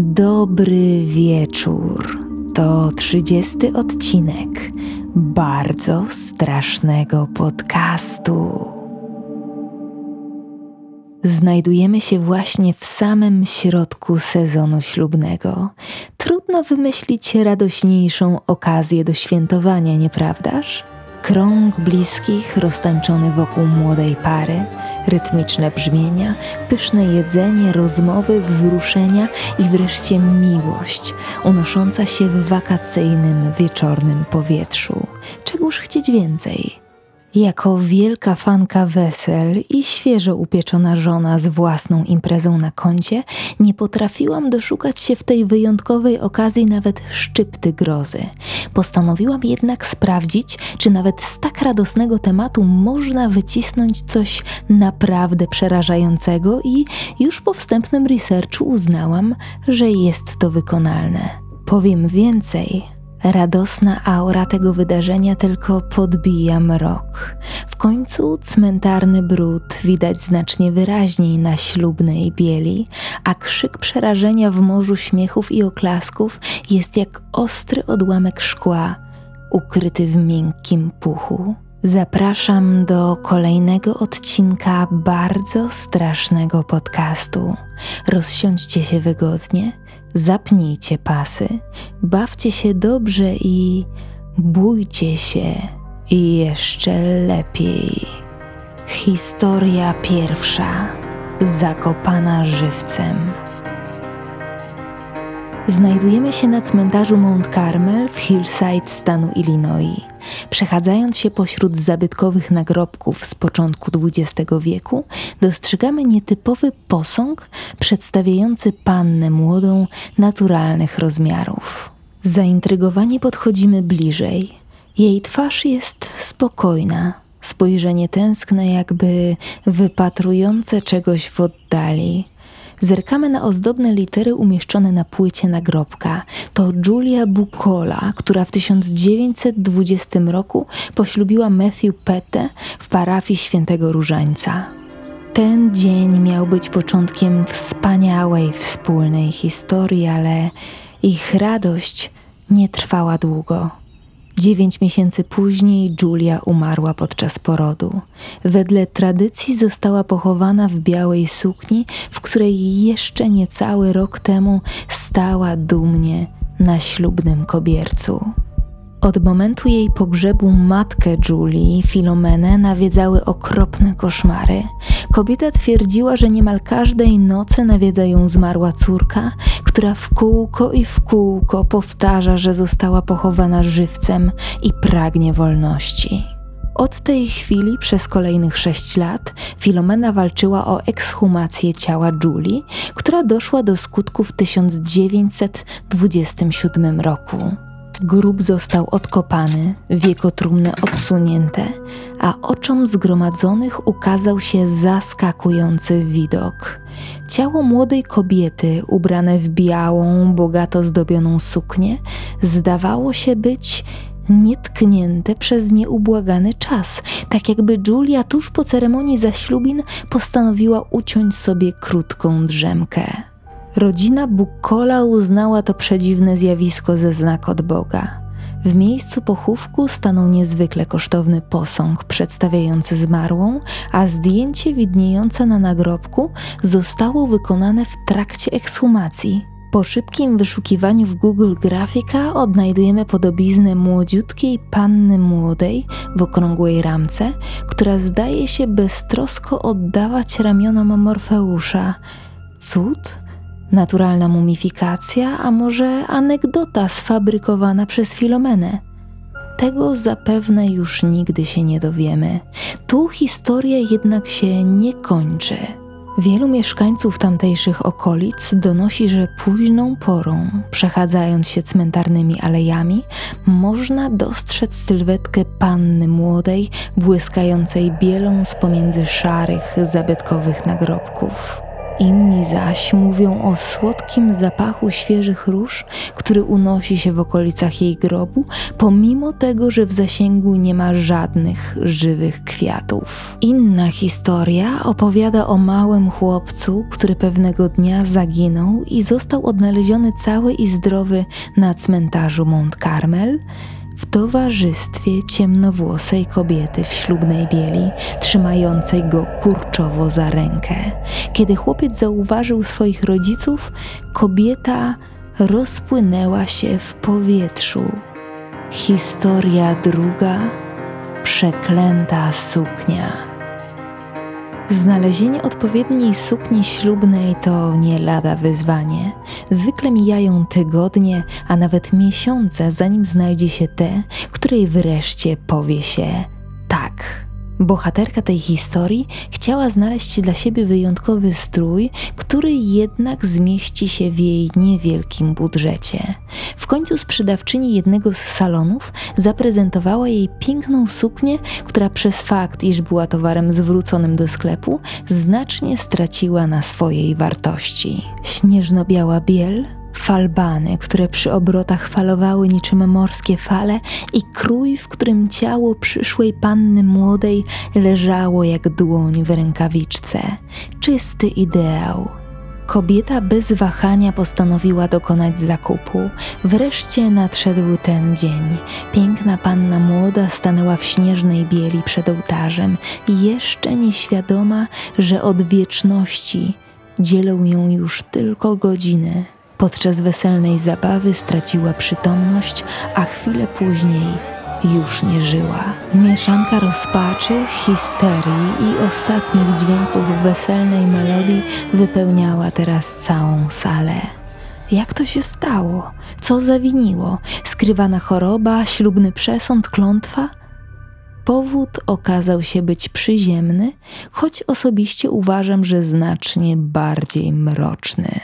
Dobry wieczór. To 30 odcinek bardzo strasznego podcastu. Znajdujemy się właśnie w samym środku sezonu ślubnego. Trudno wymyślić radośniejszą okazję do świętowania, nieprawdaż? Krąg bliskich roztańczony wokół młodej pary, rytmiczne brzmienia, pyszne jedzenie, rozmowy, wzruszenia i wreszcie miłość unosząca się w wakacyjnym wieczornym powietrzu. Czegóż chcieć więcej? Jako wielka fanka wesel i świeżo upieczona żona z własną imprezą na koncie, nie potrafiłam doszukać się w tej wyjątkowej okazji nawet szczypty grozy. Postanowiłam jednak sprawdzić, czy nawet z tak radosnego tematu można wycisnąć coś naprawdę przerażającego i już po wstępnym researchu uznałam, że jest to wykonalne. Powiem więcej, Radosna aura tego wydarzenia tylko podbija mrok. W końcu cmentarny brud widać znacznie wyraźniej na ślubnej bieli, a krzyk przerażenia w morzu śmiechów i oklasków jest jak ostry odłamek szkła, ukryty w miękkim puchu. Zapraszam do kolejnego odcinka bardzo strasznego podcastu. Rozsiądźcie się wygodnie zapnijcie pasy, bawcie się dobrze i bójcie się jeszcze lepiej. Historia pierwsza. Zakopana żywcem. Znajdujemy się na cmentarzu Mount Carmel w Hillside stanu Illinois. Przechadzając się pośród zabytkowych nagrobków z początku XX wieku, dostrzegamy nietypowy posąg przedstawiający pannę młodą naturalnych rozmiarów. Zaintrygowani podchodzimy bliżej. Jej twarz jest spokojna, spojrzenie tęskne, jakby wypatrujące czegoś w oddali. Zerkamy na ozdobne litery umieszczone na płycie nagrobka. To Julia Bukola, która w 1920 roku poślubiła Matthew Pette w parafii Świętego Różańca. Ten dzień miał być początkiem wspaniałej wspólnej historii, ale ich radość nie trwała długo. Dziewięć miesięcy później Julia umarła podczas porodu. Wedle tradycji została pochowana w białej sukni, w której jeszcze niecały rok temu stała dumnie na ślubnym kobiercu. Od momentu jej pogrzebu matkę Julii, Filomenę, nawiedzały okropne koszmary. Kobieta twierdziła, że niemal każdej nocy nawiedza ją zmarła córka, która w kółko i w kółko powtarza, że została pochowana żywcem i pragnie wolności. Od tej chwili przez kolejnych sześć lat Filomena walczyła o ekshumację ciała Julii, która doszła do skutku w 1927 roku. Grób został odkopany, wieko trumny odsunięte, a oczom zgromadzonych ukazał się zaskakujący widok. Ciało młodej kobiety, ubrane w białą, bogato zdobioną suknię, zdawało się być nietknięte przez nieubłagany czas, tak jakby Julia tuż po ceremonii zaślubin postanowiła uciąć sobie krótką drzemkę. Rodzina Bukola uznała to przedziwne zjawisko ze znak od Boga. W miejscu pochówku stanął niezwykle kosztowny posąg przedstawiający zmarłą, a zdjęcie widniejące na nagrobku zostało wykonane w trakcie ekshumacji. Po szybkim wyszukiwaniu w Google grafika odnajdujemy podobiznę młodziutkiej panny młodej w okrągłej ramce, która zdaje się beztrosko oddawać ramionom Morfeusza. Cud? Naturalna mumifikacja, a może anegdota sfabrykowana przez Filomenę? Tego zapewne już nigdy się nie dowiemy. Tu historia jednak się nie kończy. Wielu mieszkańców tamtejszych okolic donosi, że późną porą, przechadzając się cmentarnymi alejami, można dostrzec sylwetkę panny młodej, błyskającej bielą z pomiędzy szarych, zabytkowych nagrobków. Inni zaś mówią o słodkim zapachu świeżych róż, który unosi się w okolicach jej grobu, pomimo tego, że w zasięgu nie ma żadnych żywych kwiatów. Inna historia opowiada o małym chłopcu, który pewnego dnia zaginął i został odnaleziony cały i zdrowy na cmentarzu Mont Carmel w towarzystwie ciemnowłosej kobiety w ślubnej bieli, trzymającej go kurczowo za rękę. Kiedy chłopiec zauważył swoich rodziców, kobieta rozpłynęła się w powietrzu. Historia druga przeklęta suknia. Znalezienie odpowiedniej sukni ślubnej to nie lada wyzwanie. Zwykle mijają tygodnie, a nawet miesiące, zanim znajdzie się te, której wreszcie powie się tak. Bohaterka tej historii chciała znaleźć dla siebie wyjątkowy strój, który jednak zmieści się w jej niewielkim budżecie. W końcu sprzedawczyni jednego z salonów zaprezentowała jej piękną suknię, która przez fakt, iż była towarem zwróconym do sklepu, znacznie straciła na swojej wartości. Śnieżno-biała biel falbany, które przy obrotach falowały niczym morskie fale i krój, w którym ciało przyszłej panny młodej leżało jak dłoń w rękawiczce. Czysty ideał. Kobieta bez wahania postanowiła dokonać zakupu. Wreszcie nadszedł ten dzień. Piękna panna młoda stanęła w śnieżnej bieli przed ołtarzem, jeszcze nieświadoma, że od wieczności dzielą ją już tylko godziny. Podczas weselnej zabawy straciła przytomność, a chwilę później już nie żyła. Mieszanka rozpaczy, histerii i ostatnich dźwięków weselnej melodii wypełniała teraz całą salę. Jak to się stało? Co zawiniło? Skrywana choroba, ślubny przesąd, klątwa? Powód okazał się być przyziemny, choć osobiście uważam, że znacznie bardziej mroczny.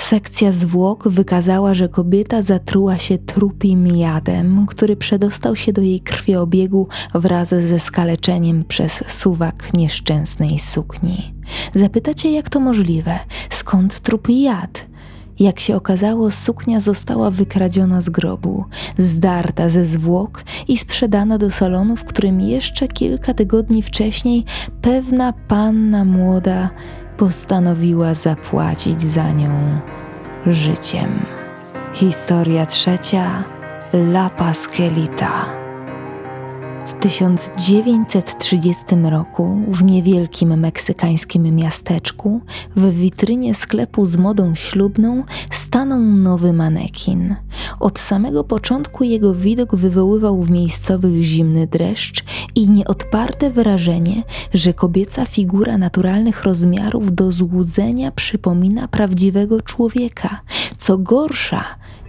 Sekcja zwłok wykazała, że kobieta zatruła się trupim jadem, który przedostał się do jej krwiobiegu wraz ze skaleczeniem przez suwak nieszczęsnej sukni. Zapytacie, jak to możliwe? Skąd trup jad? Jak się okazało, suknia została wykradziona z grobu, zdarta ze zwłok i sprzedana do salonu, w którym jeszcze kilka tygodni wcześniej pewna panna młoda postanowiła zapłacić za nią życiem. Historia trzecia La Pasquelita. W 1930 roku w niewielkim meksykańskim miasteczku w witrynie sklepu z modą ślubną stanął nowy manekin. Od samego początku jego widok wywoływał w miejscowych zimny dreszcz i nieodparte wrażenie, że kobieca figura naturalnych rozmiarów do złudzenia przypomina prawdziwego człowieka. Co gorsza,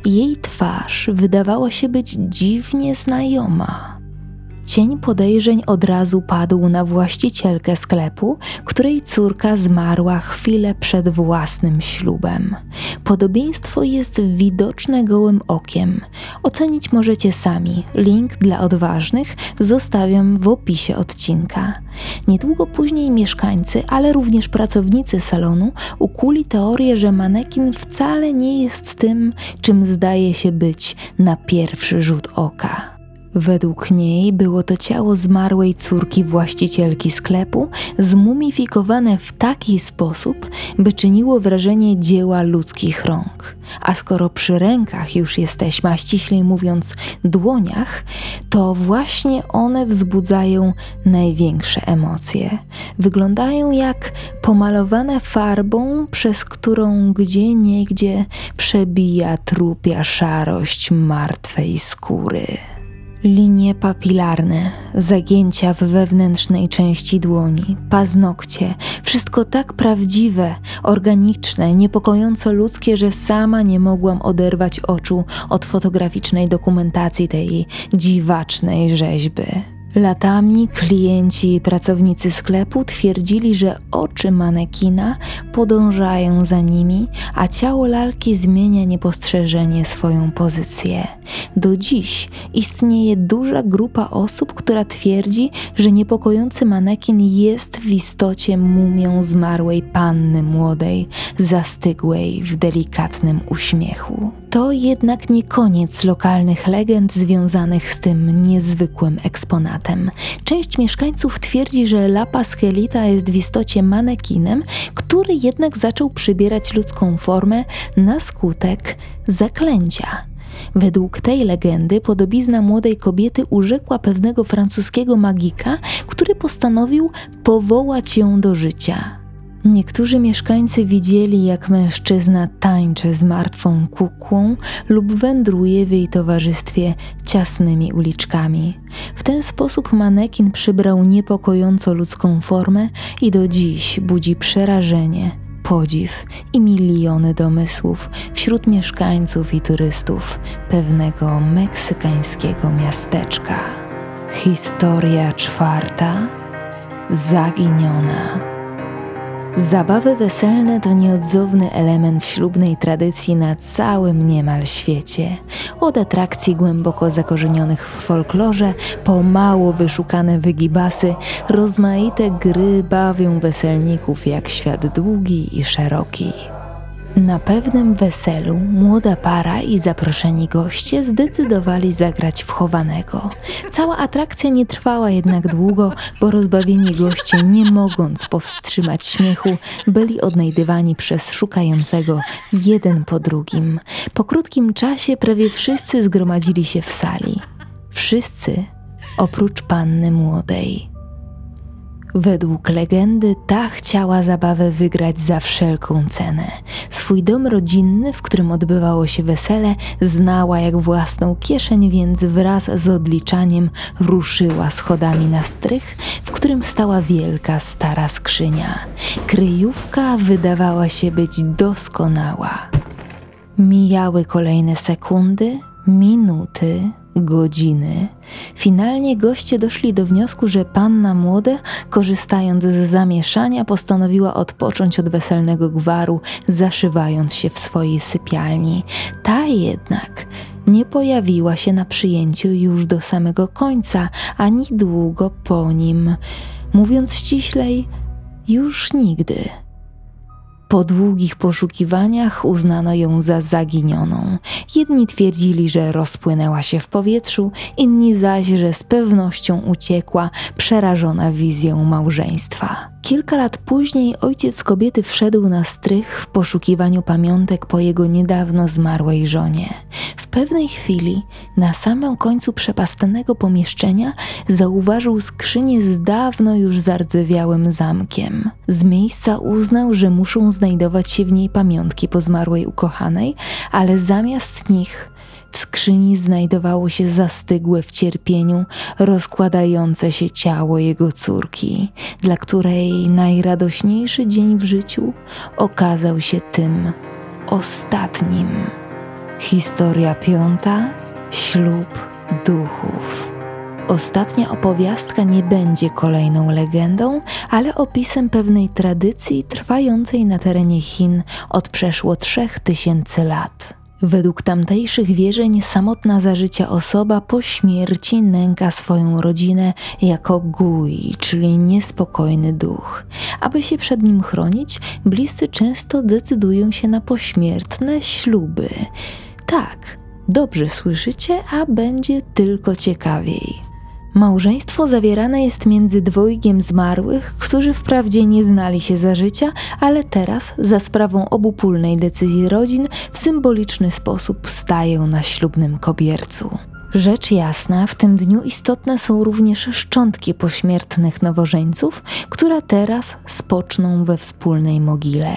jej twarz wydawała się być dziwnie znajoma. Cień podejrzeń od razu padł na właścicielkę sklepu, której córka zmarła chwilę przed własnym ślubem. Podobieństwo jest widoczne gołym okiem. Ocenić możecie sami. Link dla odważnych zostawiam w opisie odcinka. Niedługo później mieszkańcy, ale również pracownicy salonu ukuli teorię, że manekin wcale nie jest tym, czym zdaje się być na pierwszy rzut oka. Według niej było to ciało zmarłej córki właścicielki sklepu, zmumifikowane w taki sposób, by czyniło wrażenie dzieła ludzkich rąk. A skoro przy rękach już jesteśmy, a ściślej mówiąc dłoniach, to właśnie one wzbudzają największe emocje. Wyglądają jak pomalowane farbą, przez którą gdzie niegdzie przebija trupia szarość martwej skóry. Linie papilarne, zagięcia w wewnętrznej części dłoni, paznokcie, wszystko tak prawdziwe, organiczne, niepokojąco ludzkie, że sama nie mogłam oderwać oczu od fotograficznej dokumentacji tej dziwacznej rzeźby. Latami klienci i pracownicy sklepu twierdzili, że oczy manekina podążają za nimi, a ciało lalki zmienia niepostrzeżenie swoją pozycję. Do dziś istnieje duża grupa osób, która twierdzi, że niepokojący manekin jest w istocie mumią zmarłej panny młodej, zastygłej w delikatnym uśmiechu. To jednak nie koniec lokalnych legend związanych z tym niezwykłym eksponatem. Część mieszkańców twierdzi, że Lapa Schelita jest w istocie manekinem, który jednak zaczął przybierać ludzką formę na skutek zaklęcia. Według tej legendy podobizna młodej kobiety urzekła pewnego francuskiego magika, który postanowił powołać ją do życia. Niektórzy mieszkańcy widzieli, jak mężczyzna tańczy z martwą kukłą lub wędruje w jej towarzystwie ciasnymi uliczkami. W ten sposób manekin przybrał niepokojąco ludzką formę i do dziś budzi przerażenie, podziw i miliony domysłów wśród mieszkańców i turystów pewnego meksykańskiego miasteczka. Historia czwarta Zaginiona. Zabawy weselne to nieodzowny element ślubnej tradycji na całym niemal świecie. Od atrakcji głęboko zakorzenionych w folklorze, po mało wyszukane wygibasy, rozmaite gry bawią weselników jak świat długi i szeroki. Na pewnym weselu młoda para i zaproszeni goście zdecydowali zagrać w chowanego. Cała atrakcja nie trwała jednak długo, bo rozbawieni goście, nie mogąc powstrzymać śmiechu, byli odnajdywani przez szukającego jeden po drugim. Po krótkim czasie prawie wszyscy zgromadzili się w sali. Wszyscy oprócz panny młodej. Według legendy ta chciała zabawę wygrać za wszelką cenę. Swój dom rodzinny, w którym odbywało się wesele, znała jak własną kieszeń, więc wraz z odliczaniem ruszyła schodami na strych, w którym stała wielka stara skrzynia. Kryjówka wydawała się być doskonała. Mijały kolejne sekundy, minuty, godziny. Finalnie goście doszli do wniosku, że panna młoda, korzystając z zamieszania, postanowiła odpocząć od weselnego gwaru, zaszywając się w swojej sypialni. Ta jednak nie pojawiła się na przyjęciu już do samego końca, ani długo po nim. Mówiąc ściślej, już nigdy. Po długich poszukiwaniach uznano ją za zaginioną. Jedni twierdzili, że rozpłynęła się w powietrzu, inni zaś, że z pewnością uciekła, przerażona wizją małżeństwa. Kilka lat później ojciec kobiety wszedł na strych w poszukiwaniu pamiątek po jego niedawno zmarłej żonie. Pewnej chwili, na samym końcu przepastanego pomieszczenia, zauważył skrzynię z dawno już zardzewiałym zamkiem. Z miejsca uznał, że muszą znajdować się w niej pamiątki po zmarłej ukochanej, ale zamiast nich w skrzyni znajdowało się zastygłe w cierpieniu, rozkładające się ciało jego córki, dla której najradośniejszy dzień w życiu okazał się tym ostatnim. Historia piąta ślub duchów. Ostatnia opowiastka nie będzie kolejną legendą, ale opisem pewnej tradycji trwającej na terenie Chin od przeszło trzech tysięcy lat. Według tamtejszych wierzeń samotna za życia osoba po śmierci nęka swoją rodzinę jako gui, czyli niespokojny duch. Aby się przed nim chronić, bliscy często decydują się na pośmiertne śluby. Tak, dobrze słyszycie, a będzie tylko ciekawiej. Małżeństwo zawierane jest między dwojgiem zmarłych, którzy wprawdzie nie znali się za życia, ale teraz, za sprawą obopólnej decyzji rodzin, w symboliczny sposób stają na ślubnym kobiercu. Rzecz jasna, w tym dniu istotne są również szczątki pośmiertnych nowożeńców, które teraz spoczną we wspólnej mogile.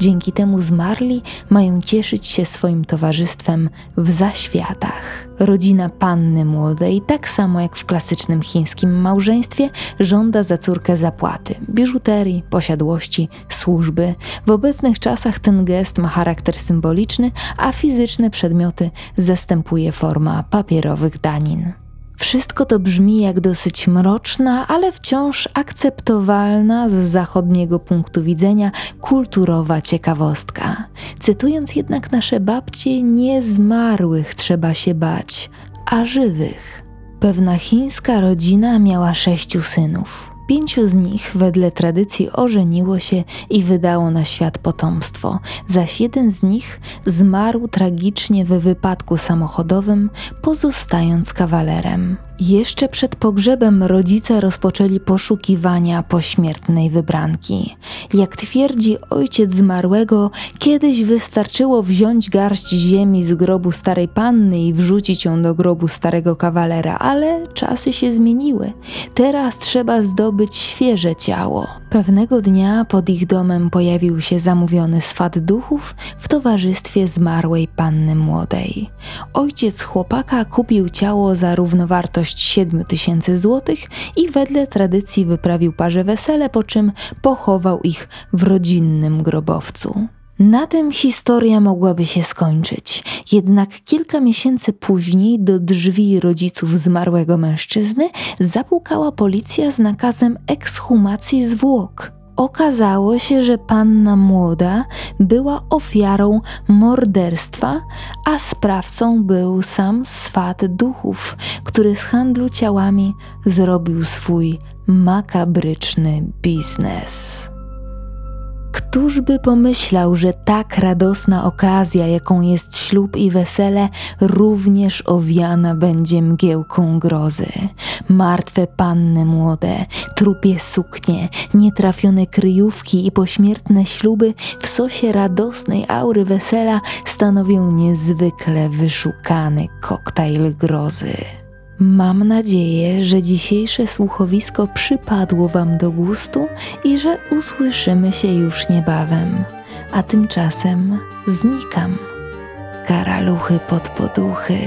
Dzięki temu zmarli mają cieszyć się swoim towarzystwem w zaświatach. Rodzina panny młodej, tak samo jak w klasycznym chińskim małżeństwie, żąda za córkę zapłaty, biżuterii, posiadłości, służby. W obecnych czasach ten gest ma charakter symboliczny, a fizyczne przedmioty zastępuje forma papierowych danin. Wszystko to brzmi jak dosyć mroczna, ale wciąż akceptowalna z zachodniego punktu widzenia kulturowa ciekawostka. Cytując jednak nasze babcie, nie zmarłych trzeba się bać, a żywych. Pewna chińska rodzina miała sześciu synów. Pięciu z nich wedle tradycji ożeniło się i wydało na świat potomstwo, zaś jeden z nich zmarł tragicznie w wypadku samochodowym, pozostając kawalerem. Jeszcze przed pogrzebem rodzice rozpoczęli poszukiwania pośmiertnej wybranki. Jak twierdzi ojciec zmarłego, kiedyś wystarczyło wziąć garść ziemi z grobu starej panny i wrzucić ją do grobu starego kawalera, ale czasy się zmieniły. Teraz trzeba zdobyć świeże ciało. Pewnego dnia pod ich domem pojawił się zamówiony swat duchów w towarzystwie zmarłej panny młodej. Ojciec chłopaka kupił ciało za równowartość 7 tysięcy złotych i wedle tradycji wyprawił parze wesele, po czym pochował ich w rodzinnym grobowcu. Na tym historia mogłaby się skończyć, jednak kilka miesięcy później do drzwi rodziców zmarłego mężczyzny zapukała policja z nakazem ekshumacji zwłok. Okazało się, że panna młoda była ofiarą morderstwa, a sprawcą był sam swat duchów, który z handlu ciałami zrobił swój makabryczny biznes. Któż by pomyślał, że tak radosna okazja, jaką jest ślub i wesele, również owiana będzie mgiełką grozy. Martwe panny młode, trupie suknie, nietrafione kryjówki i pośmiertne śluby w sosie radosnej aury wesela stanowią niezwykle wyszukany koktajl grozy. Mam nadzieję, że dzisiejsze słuchowisko przypadło Wam do gustu i że usłyszymy się już niebawem. A tymczasem znikam. Karaluchy pod poduchy.